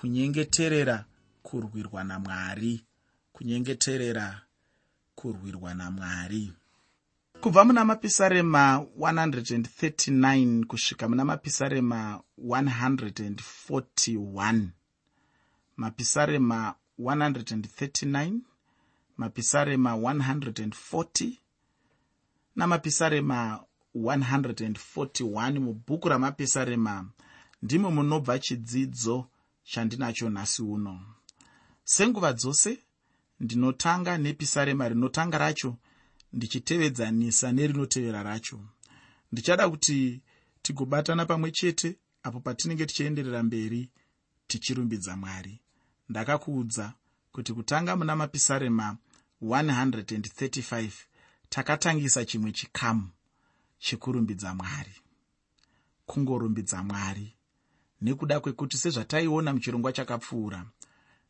kunyengeterera kurwirwa namwari. Kunyengeterera kurwirwa namwari. Kubva muna mapisarema 139 kusvika muna mapisarema 141 mapisarema 139 mapisarema 140 namapisarema 141 mubhuku ramapisarema ndimo munobva chidzidzo chandinacho nhasi uno. Senguva dzose ndinotanga nepisarema rinotanga racho ndichitevedzanisa nerinotevera racho. Ndichada kuti tigobatana pamwe chete apo patinenge tichienderera mberi tichirumbidza mwari. Ndakakuudza kuti kutanga muna mapisarema 135 takatangisa chimwe chikamu chekurumbidza mwari kungorumbidza mwari nekuda kwekuti sezvataiona muchirongwa chakapfuura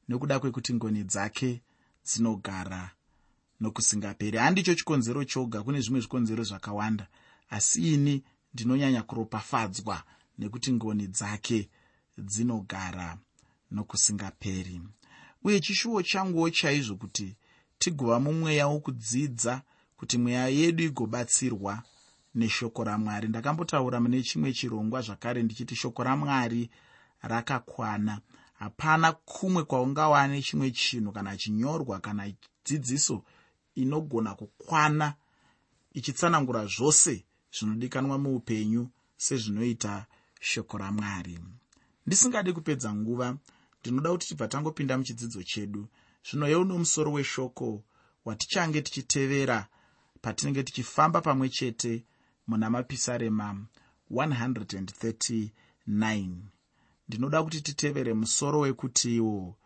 nekuda kwekuti ngoni dzake dzinogara nokusingaperi. Handicho chikonzero choga kune zvimwe zvikonzero zvakawanda asi ini ndinonyanya kuropafadzwa nekuti ngoni dzake dzinogara nokusingaperi. Uye chishuwo changuwo chaizvo kuti tigova mumweya wokudzidza kuti mweya yedu igobatsirwa neshoko ramwari. Ndakambotaura mune chimwe chirongwa zvakare ndichiti shoko ramwari rakakwana. Hapana kumwe kwaungawane chimwe chinhu kana chinyorwa kana dzidziso inogona kukwana ichitsanangura zvose zvinodikanwa muupenyu sezvinoita shoko ramwari. Ndisingadi kupedza nguva ndinoda kuti tibva tangopinda muchidzidzo chedu. Zvino yeuno musoro weshoko watichange tichitevera patinenge tichifamba pamwe chete muna mapisarema 139 ndinoda kuti titevere musoro wekutiwo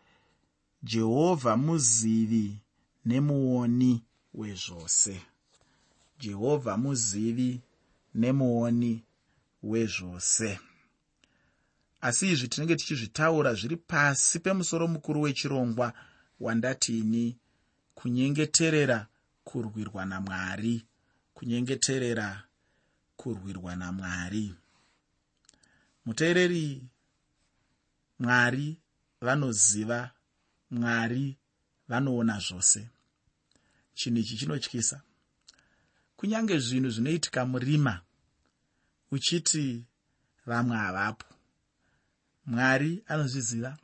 jehovha muzivi nemuoni wezvose. Jehovha muzivi nemuoni wezvose. Asi izvi tinenge tichizvitaura zviri pasi pemusoro mukuru wechirongwa wandatini kunyengeterera kurwirwa namwari kunyengeterera kurwirwa namwari muteereri mwari vanoziva mwari vanoona zvose. Chinhu ichi chinotyisa. Kunyange zvinhu zvinoitika murima uchiti vamwe havapo. Mwari anozviziva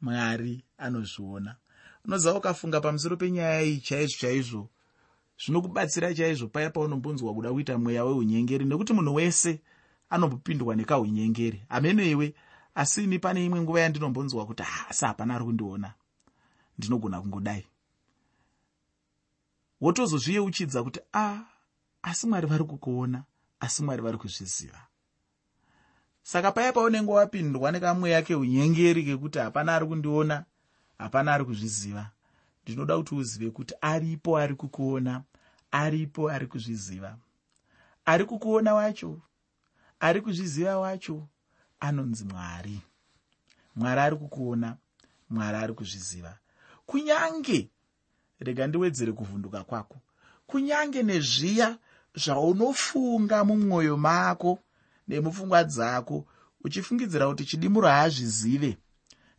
mwari anozviona. Unoziva ukafunga pamusoro penyaya iyi chaizvo chaizvo zvinokubatsira chaizvo paya paunombonzwa kuda kuita mweya weunyengeri nekuti munhu wese anombopindwa nekaunyengeri hameneiwe asi ini pane imwe nguva yandinombonzwa kuti asi hapana ari kundiona. Ndinogona kungodai. Wotozozviyeuchidza kuti a ah, asi mwari vari kukuona asi mwari vari kuzviziva. Saka paya paunenge wapindwa nekamweya keunyengeri kekuti hapana ari kundiona hapana ari kuzviziva ndinoda kuti uzive kuti aripo ari kukuona aripo ari kuzviziva. Ari kukuona wacho ari kuzviziva wacho anonzi mwari. Mwari ari kukuona mwari ari kuzviziva. Kunyange rega ndiwedzere kuvhunduka kwako kunyange nezviya zvaunofunga mumwoyo mako nemupfungwa dzako uchifungidzira kuti chidimuro haazvizive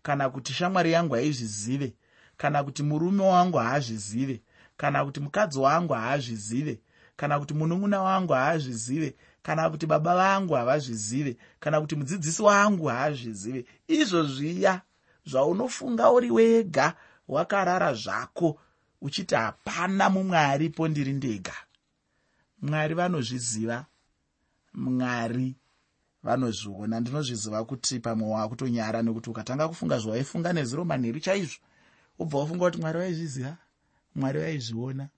kana kuti shamwari yangu haizvizive kana kuti murume wangu haazvizive kana kuti mukadzi wangu haazvizive kana kuti munun'una wangu haazvizive kana kuti baba vangu havazvizive kana kuti mudzidzisi wangu haazvizive. Izvo zviya zvaunofunga uri wega wakarara zvako uchiti hapana mumwe aripo ndiri ndega. Mwari vanozviziva mwari vanozviona. Ndinozviziva kuti pamwe waakutonyara nekuti ukatanga kufunga zvawaifunga neziro manheru chaizvo wobva wafunga kuti mwari vaizviziva mwari vaizviona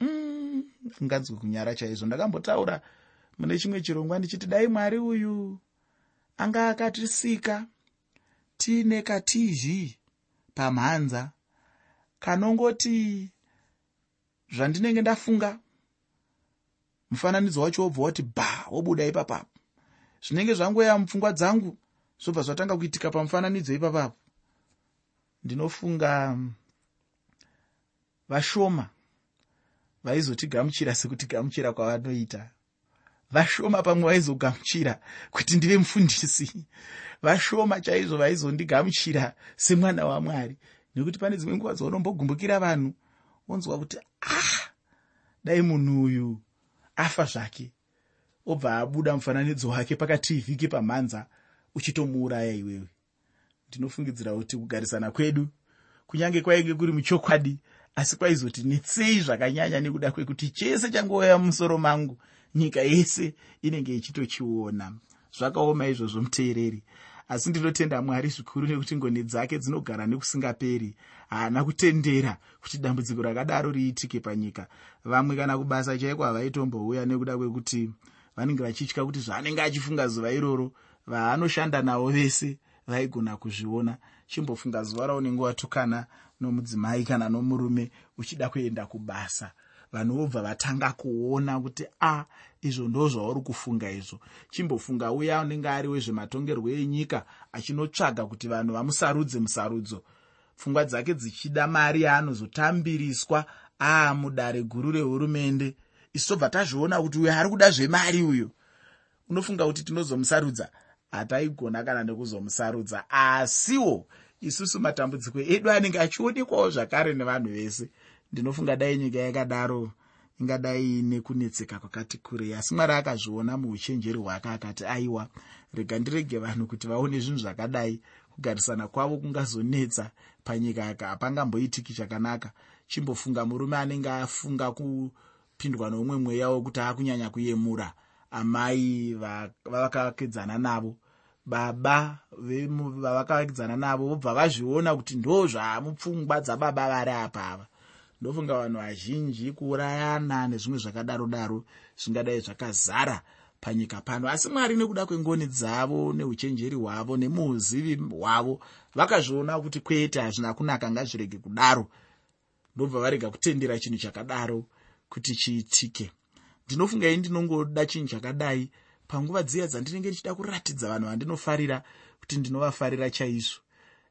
mm, unganzwi kunyara chaizvo. Ndakambotaura mune chimwe chirongwa ndichiti dai mwari uyu anga akatisika tiine katv pamhanza kanongoti zvandinenge ndafunga. Mufananidzo wacho wobva wati bha wobuda ipapapo. Zvinenge zvangoya mupfungwa dzangu zvobva zvatanga kuitika pamufananidzo ipapapo ndinofunga vashoma vaizotigamuchira sekutigamuchira kwavanoita. Vashoma pamwe vaizogamuchira kuti ndive mufundisi. Vashoma chaizvo vaizondigamuchira semwana wamwari. Nekuti pane dzimwe nguva dzaunombogumbukira vanhu onzwa kuti ah dai munhu uyu afa zvake. Obva abuda mufananidzo wake pakativhiki pamhanza uchitomuuraya iwewe ndinofungidzira kuti kugarisana kwedu kunyange kwainge kuri muchokwadi asi kwaizoti netsei zvakanyanya nekuda kwekuti chese changouya mumusoro mangu nyika yese inenge ichitochiona. Zvakaoma izvozvo muteereri. Asi ndinotenda mwari zvikuru nekuti ngoni dzake dzinogara nekusingaperi haana kutendera kuti dambudziko rakadaro riitike panyika. Vamwe kana kubasa chaiko havaitombouya nekuda kwekuti vanenge vachitya kuti zvaanenge achifunga zuva iroro vaanoshanda navo vese vaigona kuzviona. Chimbofunga zuva raunenge watukana nomudzimai kana nomurume uchida kuenda kubasa. Vanhu vobva vatanga kuona kuti a izvo ndo zvauri kufunga izvo. Chimbofunga uya unenge ari wezvematongerwo enyika achinotsvaga kuti vanhu vamusarudze musarudzo. Pfungwa dzake dzichida mari yaanozotambiriswa. Aamudare guru rehurumende. Isu tobva tazviona kuti uyo ari kuda zvemari uyo unofunga kuti tinozomusarudza hataigona kana nekuzomusarudza asiwo isusu matambudziko edu anenge achionekwawo zvakare nevanhu vese. Ndinofunga dai nyika yakadaro ingadai nekunetseka kwakati kurei asi mwari akazviona muuchenjeri hwake akati aiwa rega ndirege vanhu kuti vaone zvinhu zvakadai. Kugarisana kwavo kungazonetsa panyika yaka hapangamboitiki chakanaka chimbofunga murume anenge afunga kupindwa noumwe mweya wekuti akunyanya kuyemura. Amai vavakakedzana navo baba vavakavakidzana navo vobva vazviona kuti ndo zvamupfungwa dzababa vari apa ava. Ndofunga vanhu vazhinji kuurayana nezvimwe zvakadaro daro zvingadai zvakazara panyika pano. Asi mwari nekuda kwengoni dzavo neuchenjeri hwavo nemuuzivi hwavo vakazviona kuti kwete hazvina kunaka ngazvirege kudaro. Ndobva varega kutendera chinhu chakadaro kuti chiitike. Ndinofunga i ndinongoda chinhu chakadai panguva dziya dzandinenge ndichida kuratidza vanhu vandinofarira kuti ndinovafarira chaizvo.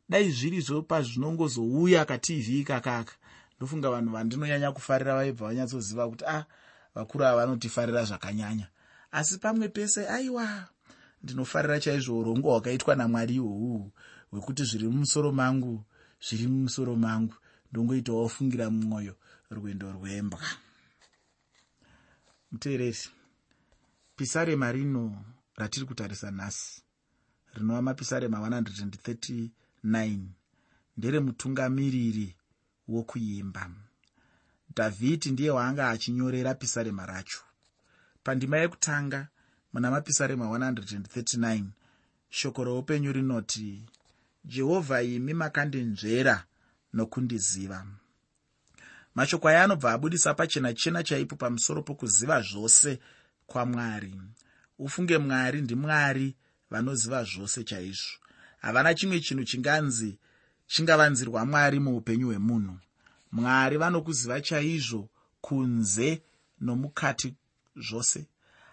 Dai zvirizvo pazvinongozouya kativhi kakaka ndofunga vanhu vandinonyanya kufarira vaibva vanyatsoziva kuti a ah, vakuru ava vanotifarira zvakanyanya. Asi pamwe pese aiwa ndinofarira chaizvo urongo hwakaitwa namwari ihwohwu hwekuti zviri mumusoro mangu zviri mumusoro mangu. Ndongoitawo fungira mumwoyo rwendo rwembwa. Muteereri pisarema rino ratiri kutarisa nhasi rinova mapisarema 139 nderemutungamiriri wokuimba. Dhavhidhi ndiye waanga achinyorera pisarema racho. Pandima yekutanga muna mapisarema 139 shoko roupenyu rinoti jehovha imi makandinzvera nokundiziva. Mashoko aya anobva abudisa pachena chena chaipo pamusoro pokuziva zvose kwamwari. Ufunge mwari ndimwari vanoziva zvose chaizvo. Havana chimwe chinhu chinganzi chingavanzirwa mwari muupenyu hwemunhu. Mwari vanokuziva chaizvo kunze nomukati zvose.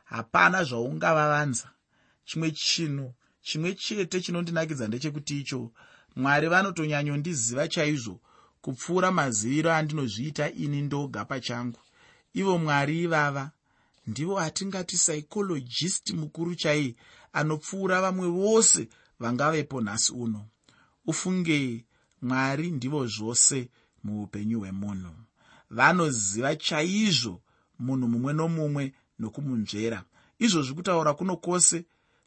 Hapana zvaungavavanza. Chimwe chinhu chimwe chete chinondinakidza ndechekuti icho mwari vanotonyanyondiziva chaizvo kupfuura maziviro andinozviita ini ndoga pachangu. Ivo mwari ivava ndivo atingati psychologist mukuru chai anopfuura vamwe vose vangavepo nhasi uno. Ufunge mwari ndivo zvose muupenyu hwemunhu. Vanoziva chaizvo munhu mumwe nomumwe nokumunzvera izvozvi kutaura kuno kwose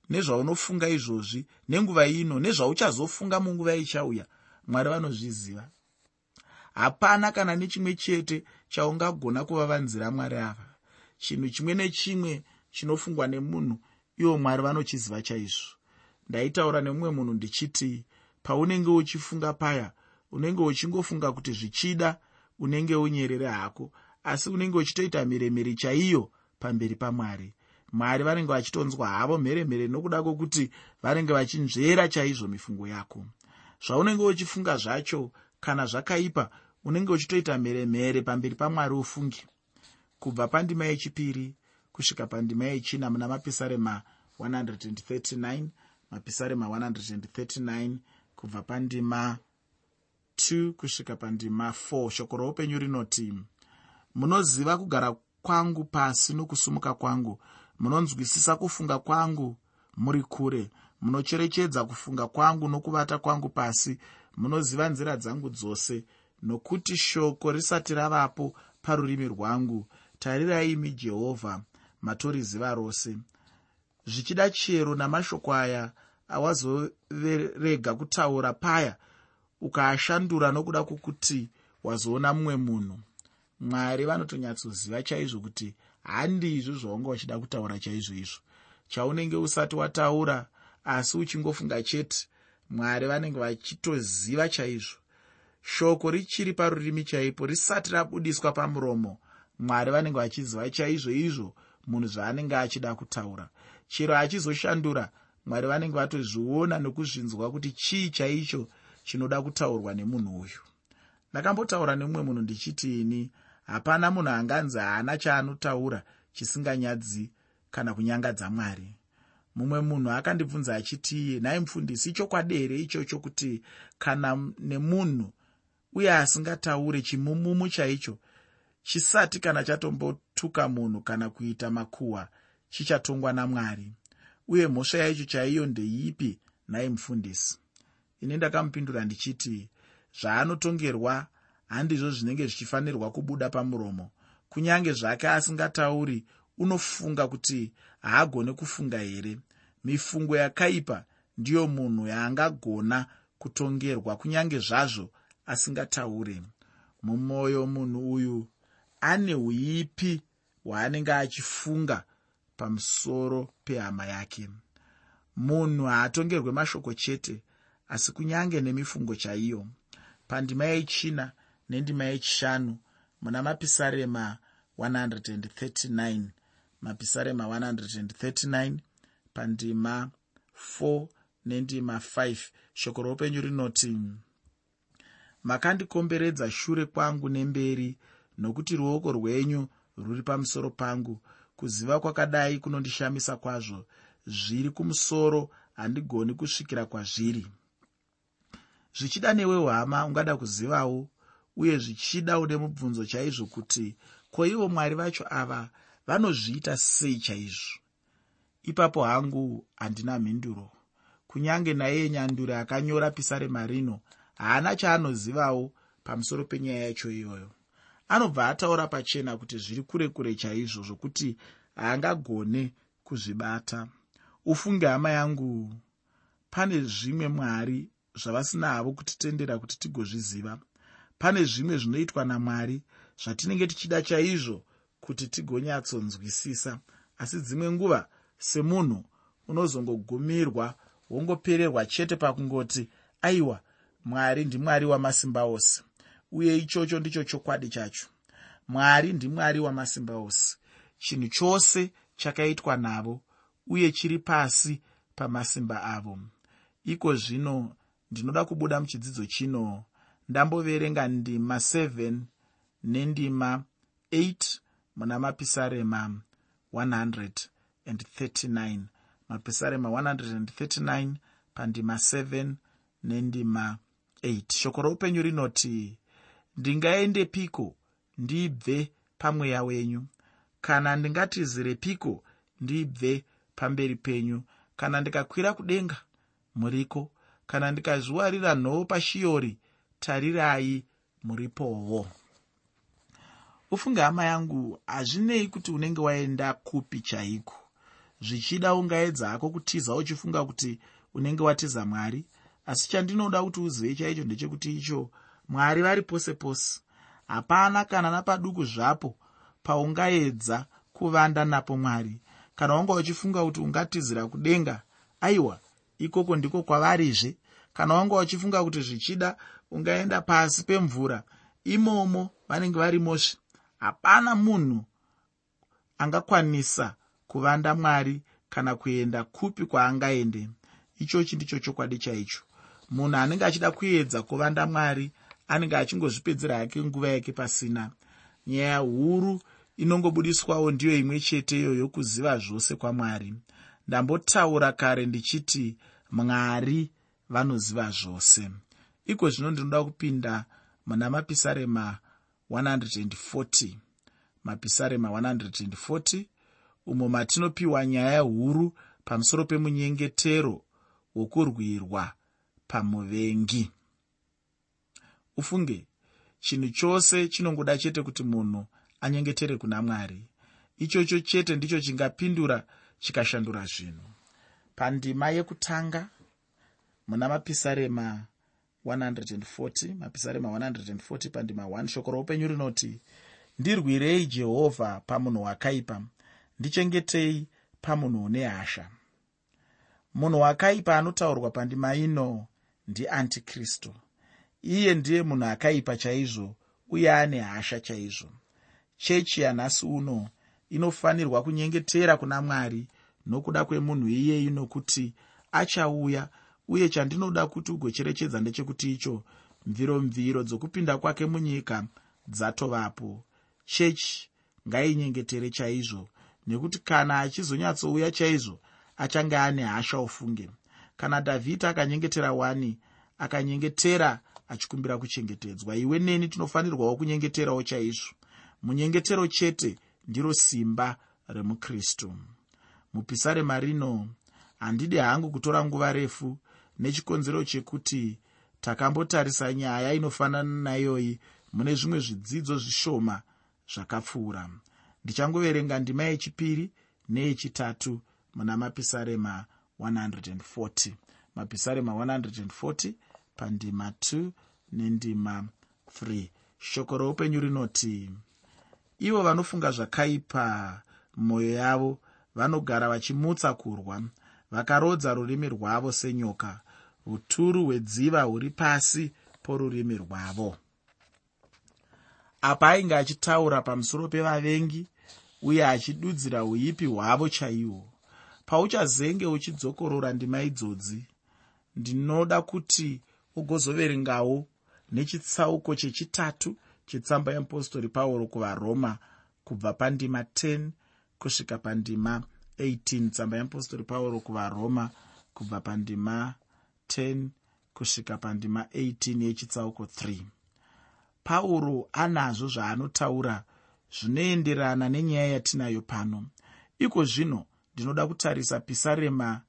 nezvaunofunga izvozvi nenguva ino nezvauchazofunga munguva ichauya mwari vanozviziva. Hapana kana nechimwe chete chaungagona kuvavanzira mwari ava chinhu chimwe nechimwe chinofungwa nemunhu ivo mwari vanochiziva chaizvo. Ndaitaura nemumwe munhu ndichiti paunenge uchifunga paya unenge uchingofunga kuti zvichida unenge unyerere hako asi unenge uchitoita mheremhere chaiyo pamberi pamwari. Mwari vanenge vachitonzwa havo mheremhere nokuda kwokuti vanenge vachinzvera chaizvo mifungo yako. Zvaunenge uchifunga zvacho kana zvakaipa unenge uchitoita mheremhere pamberi pamwari ufungi kubva pandima yechipiri kusvika pandima yechina muna mapisarema 139 mapisarema 139 kubva pandima 2 kusvika pandima 4 shoko roupenyu rinoti munoziva kugara kwangu pasi nokusumuka kwangu. Munonzwisisa kufunga kwangu muri kure. Munocherechedza kufunga kwangu nokuvata kwangu pasi. Munoziva nzira dzangu dzose nokuti shoko risati ravapo parurimi rwangu tarirai imi jehovha matoriziva rose zvichida chero namashoko aya awazorega kutaura paya ukaashandura nokuda kwokuti wazoona mumwe munhu. Mwari vanotonyatsoziva chaizvo kuti handizvo zvaunga uchida kutaura chaizvo izvo. Chaunenge usati wataura asi uchingofunga chete mwari vanenge vachitoziva chaizvo. Shoko richiri parurimi chaipo risati rabudiswa pamuromo mwari vanenge vachiziva chaizvo izvo munhu zvaanenge achida kutaura. Chero achizoshandura mwari vanenge vatozviona nokuzvinzwa kuti chii chaicho chinoda kutaurwa nemunhu uyu. Ndakambotaura nemumwe munhu ndichiti ini hapana munhu anganzi haana chaanotaura chisinganyadzi kana kunyangadza mwari. Mumwe munhu akandibvunza achiti iye nhai mufundisi ichokwadi here ichocho kuti kana nemunhu uye asingataure chimumumu chaicho chisati kana chatombotuka munhu kana kuita makuhwa chichatongwa namwari. Uye mhosva yaicho chaiyo ndeipi? Nhai mufundisi. Ini ndakamupindura ndichiti zvaanotongerwa handizvo zvinenge zvichifanirwa kubuda pamuromo. Kunyange zvake asingatauri unofunga kuti haagone kufunga here. Mifungo yakaipa ndiyo munhu yaangagona kutongerwa kunyange zvazvo asingataure mumwoyo munhu uyu ane uipi hwaanenge achifunga pamusoro pehama yake. Munhu haatongerwe mashoko chete asi kunyange nemifungo chaiyo. Pandima yechina nendima yechishanu muna mapisarema 139 mapisarema 139 pandima 4 nendima 5 shoko roupenyu rinoti makandikomberedza shure kwangu nemberi nokuti ruoko rwenyu rwuri pamusoro pangu. Kuziva kwakadai kunondishamisa kwazvo. Zviri kumusoro handigoni kusvikira kwazviri. Zvichida newe hama ungada kuzivawo uye zvichida une mubvunzo chaizvo kuti ko ivo mwari vacho ava vanozviita sei chaizvo? Ipapo hangu handina mhinduro. Kunyange naiye nyanduri akanyora pisarema rino haana chaanozivawo pamusoro penyaya yacho iyoyo anobva ataura pachena kuti zviri kure kure chaizvo zvokuti haangagone kuzvibata. Ufunge hama yangu pane zvimwe mwari zvavasina havo kutitendera kuti tigozviziva. Pane zvimwe zvinoitwa namwari zvatinenge tichida chaizvo kuti tigonyatsonzwisisa. Asi dzimwe nguva semunhu unozongogumirwa wongopererwa chete pakungoti aiwa mwari ndimwari wamasimba ose uye ichocho ndicho chokwadi chacho. Mwari ndimwari wamasimba ose. Chinhu chose chakaitwa navo uye chiri pasi pamasimba avo. Iko zvino ndinoda kubuda muchidzidzo chino. Ndamboverenga ndima 7 nendima 8 muna mapisarema 139 mapisarema 139 pandima 7 nendima 8 shoko roupenyu rinoti ndingaendepiko ndibve pamweya wenyu. Kana ndingatizirepiko ndibve pamberi penyu. Kana ndikakwira kudenga muriko. Kana ndikazviwarira nhoo pashiyori tarirai muripowo. Ufunge hama yangu hazvinei kuti unenge waenda kupi chaiko? Zvichida ungaedza hako kutiza uchifunga kuti unenge watiza mwari asi chandinoda kuti uzive chaicho ndechekuti icho mwari vari pose pose. Hapana kana napaduku zvapo paungaedza kuvanda napo mwari. Kana wanga uchifunga kuti ungatizira kudenga aiwa ikoko ndiko kwavarizve. Kana wanga uchifunga kuti zvichida ungaenda pasi pemvura imomo vanenge varimosve hapana munhu angakwanisa kuvanda mwari kana kuenda kupi kwaangaende. Ichochi ndicho chokwadi chaicho. Munhu anenge achida kuedza kuvanda mwari anenge achingozvipedzera yake nguva yake pasina. Nyaya huru inongobudiswawo ndiyo imwe cheteyo yokuziva zvose kwamwari. Ndambotaura kare ndichiti mwari vanoziva zvose. Iko zvino ndinoda kupinda muna mapisarema 140 mapisarema 140 umo matinopiwa nyaya huru pamusoro pemunyengetero wokurwirwa pamuvengi ufunge. Chinhu chose chinongoda chete kuti munhu anyengetere kuna mwari. Ichocho chete ndicho chingapindura chikashandura zvinhu. Pandima yekutanga muna mapisarema 140 mapisarema 140 pandima 1 shoko roupenyu rinoti ndirwirei jehovha pamunhu wakaipa ndichengetei pamunhu une hasha. Munhu wakaipa anotaurwa pandima ino ndiantikristu iye ndiye munhu akaipa chaizvo uye ane hasha chaizvo. Chechi yanhasi uno inofanirwa kunyengetera kuna mwari nokuda kwemunhu iyeyi nokuti achauya uye chandinoda kuti ugocherechedza ndechekuti icho mviromviro dzokupinda kwake munyika dzatovapo. Chechi ngainyengetere chaizvo nekuti kana achizonyatsouya chaizvo achange ane hasha ofunge. Kana dhavhidhi akanyengetera wani akanyengetera achikumbira kuchengetedzwa. Iwe neni tinofanirwawo kunyengeterawo chaizvo. Munyengetero chete ndiro simba remukristu. Mupisarema rino handidi hangu kutora nguva refu nechikonzero chekuti takambotarisa nyaya inofanana naiyoyi mune zvimwe zvidzidzo zvishoma zvakapfuura. Ndichangoverenga ndima yechipiri neyechitatu muna mapisarema 140 mapisarema 140 pandima 2 nendima 3 shoko roupenyu rinoti ivo vanofunga zvakaipa mumwoyo yavo vanogara vachimutsa kurwa vakarodza rurimi rwavo senyoka. Uturu hwedziva huri pasi porurimi rwavo. Apa ainge achitaura pamusoro pevavengi uye achidudzira uipi hwavo chaihwo pauchazenge uchidzokorora ndima idzodzi ndinoda kuti ugozoverengawo nechitsauko chechitatu chetsamba yeapostori pauro kuvaroma kubva pandima 10 kusvika pandima 18 tsamba yeapostori pauro kuvaroma kubva pandima 10 kusvika pandima 18 yechitsauko 3 pauro anazvo zvaanotaura zvinoenderana nenyaya yatinayo pano. Iko zvino ndinoda kutarisa pisarema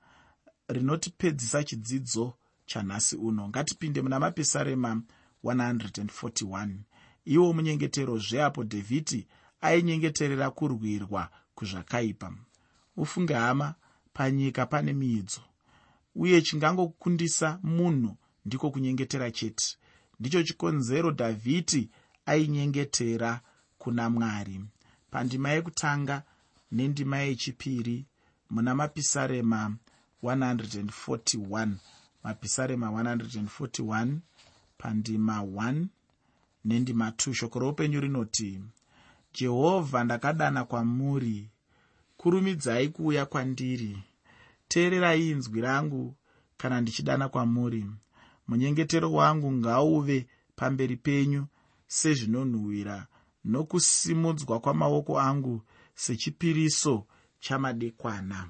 rinotipedzisa chidzidzo chanhasi uno. Ngatipinde muna mapisarema 141 iwo munyengetero zveapo dhavhidhi ainyengeterera kurwirwa kuzvakaipa. Ufunge hama panyika pane miidzo. Uye chingangokundisa munhu ndiko kunyengetera chete. Ndicho chikonzero dhavhidhi ainyengetera kuna mwari. Pandima yekutanga nendima yechipiri muna mapisarema 141 mapisarema 141 pandima 1 nendima 2 shoko roupenyu rinoti jehovha ndakadana kwamuri. Kurumidzai kuuya kwandiri. Teererai inzwi rangu kana ndichidana kwamuri. Munyengetero wangu ngauve pamberi penyu sezvinonhuhwira nokusimudzwa kwamaoko angu sechipiriso chamadekwana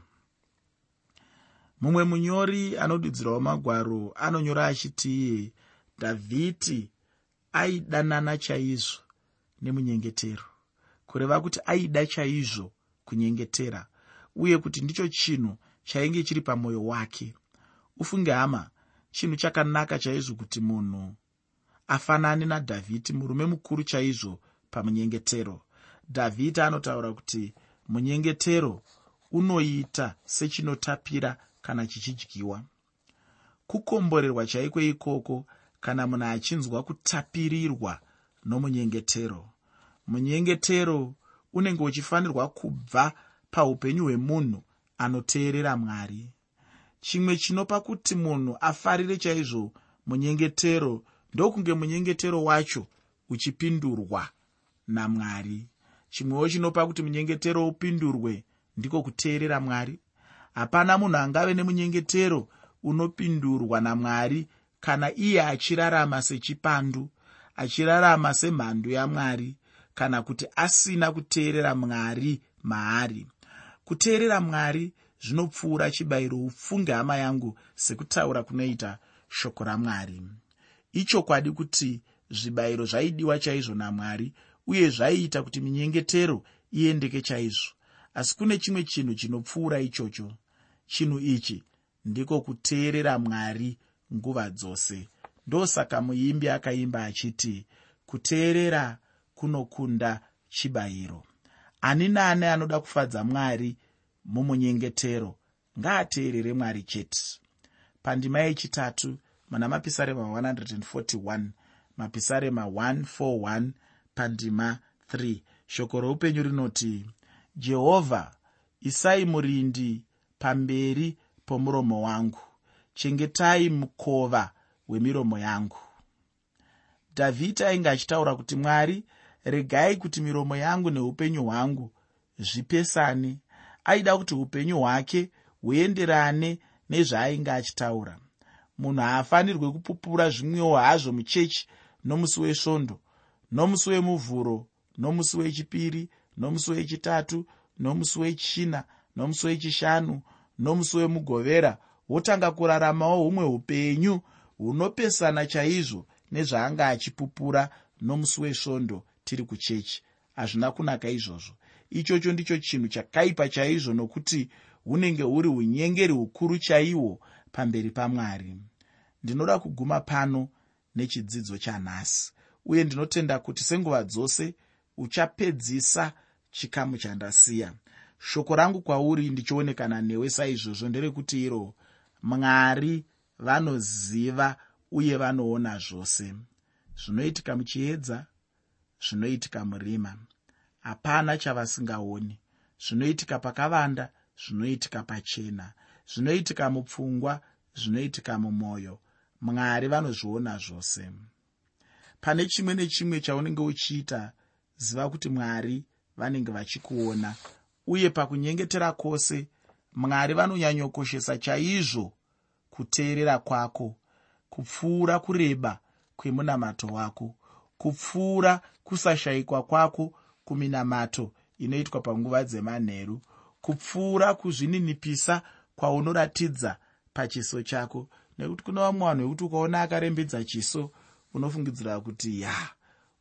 mumwe munyori anodudzirawo magwaro anonyora achitiye dhavhidhi aidanana chaizvo nemunyengetero. Kureva kuti aida chaizvo kunyengetera uye kuti ndicho chinhu chainge chiri pamwoyo wake. Ufunge hama chinhu chakanaka chaizvo kuti munhu afanane nadhavhidhi murume mukuru chaizvo pamunyengetero. Dhavhidhi anotaura kuti munyengetero unoita sechinotapira kana chichidyiwa. Kukomborerwa chaiko ikoko kana munhu achinzwa kutapirirwa nomunyengetero. Munyengetero unenge uchifanirwa kubva paupenyu hwemunhu anoteerera mwari. Chimwe chinopa kuti munhu afarire chaizvo munyengetero ndokunge munyengetero wacho uchipindurwa namwari. Chimwewo chinopa kuti munyengetero upindurwe ndiko kuteerera mwari hapana munhu angave nemunyengetero unopindurwa namwari kana iye achirarama sechipandu achirarama semhandu yamwari kana kuti asina kuteerera mwari maari. Kuteerera mwari zvinopfuura chibayiro ufunge hama yangu sekutaura kunoita shoko ramwari. Ichokwadi kuti zvibayiro zvaidiwa chaizvo namwari uye zvaiita kuti minyengetero iendeke chaizvo. Asi kune chimwe chinhu chinopfuura ichocho chinhu ichi ndiko kuteerera mwari nguva dzose. Ndosaka muimbi akaimba achiti kuteerera kunokunda chibayiro. Ani naani anoda kufadza mwari mumunyengetero ngaateerere mwari chete. Pandima yechitatu muna mapisarema 141 mapisarema 141 pandima 3 shoko roupenyu rinoti jehovha isai murindi pamberi pomuromo wangu. Chengetai mukova wemiromo yangu. Dhavhidi ainge achitaura kuti mwari regai kuti miromo yangu neupenyu hwangu zvipesane. Aida kuti upenyu hwake huenderane nezvaainge achitaura. Munhu haafanirwe kupupura zvimwewo hazvo muchechi nomusi wesvondo nomusi wemuvhuro nomusi wechipiri nomusi wechitatu nomusi wechina nomusi wechishanu nomusi wemugovera wotanga kuraramawo humwe upenyu hunopesana chaizvo nezvaanga achipupura nomusi wesvondo tiri kuchechi. Hazvina kunaka izvozvo. Ichocho ndicho chinhu chakaipa chaizvo nokuti hunenge huri unyengeri hukuru chaihwo pamberi pamwari. Ndinoda kuguma pano nechidzidzo chanhasi uye ndinotenda kuti senguva dzose uchapedzisa chikamu chandasiya shoko rangu kwauri ndichionekana newe saizvozvo nderekuti iro mwari vanoziva uye vanoona zvose. Zvinoitika muchiedza zvinoitika murima. Hapana chavasingaoni. Zvinoitika pakavanda zvinoitika pachena. Zvinoitika mupfungwa zvinoitika mumwoyo mwari vanozviona zvose. Pane chimwe nechimwe chaunenge uchiita ziva kuti mwari vanenge vachikuona uye pakunyengetera kwose mwari vanonyanyokoshesa chaizvo kuteerera kwako kupfuura kureba kwemunamato wako kupfuura kusashayikwa kwako kuminamato inoitwa panguva dzemanheru kupfuura kuzvininipisa kwaunoratidza pachiso chako. Nekuti kuna vamwe vanhu vekuti ukaona akarembedza chiso unofungidzira kuti ya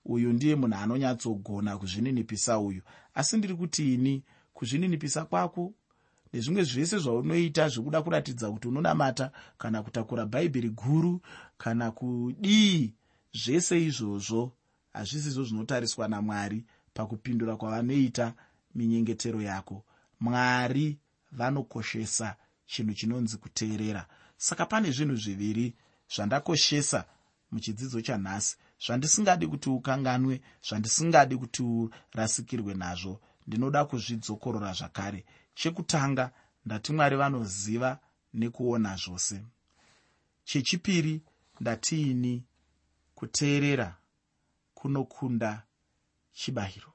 uyu ndiye munhu anonyatsogona kuzvininipisa uyu. Asi ndiri kuti ini kuzvininipisa kwako nezvimwe zvese zvaunoita zvekuda kuratidza kuti unonamata kana kutakura bhaibheri guru kana kudii zvese izvozvo hazvisizvo zvinotariswa namwari pakupindura kwavanoita minyengetero yako. Mwari vanokoshesa chinhu chinonzi kuteerera. Saka pane zvinhu zviviri zvandakoshesa muchidzidzo chanhasi zvandisingadi kuti ukanganwe zvandisingadi kuti urasikirwe nazvo ndinoda kuzvidzokorora zvakare. Chekutanga ndati mwari vanoziva nekuona zvose. Chechipiri ndatiini kuteerera kunokunda chibayiro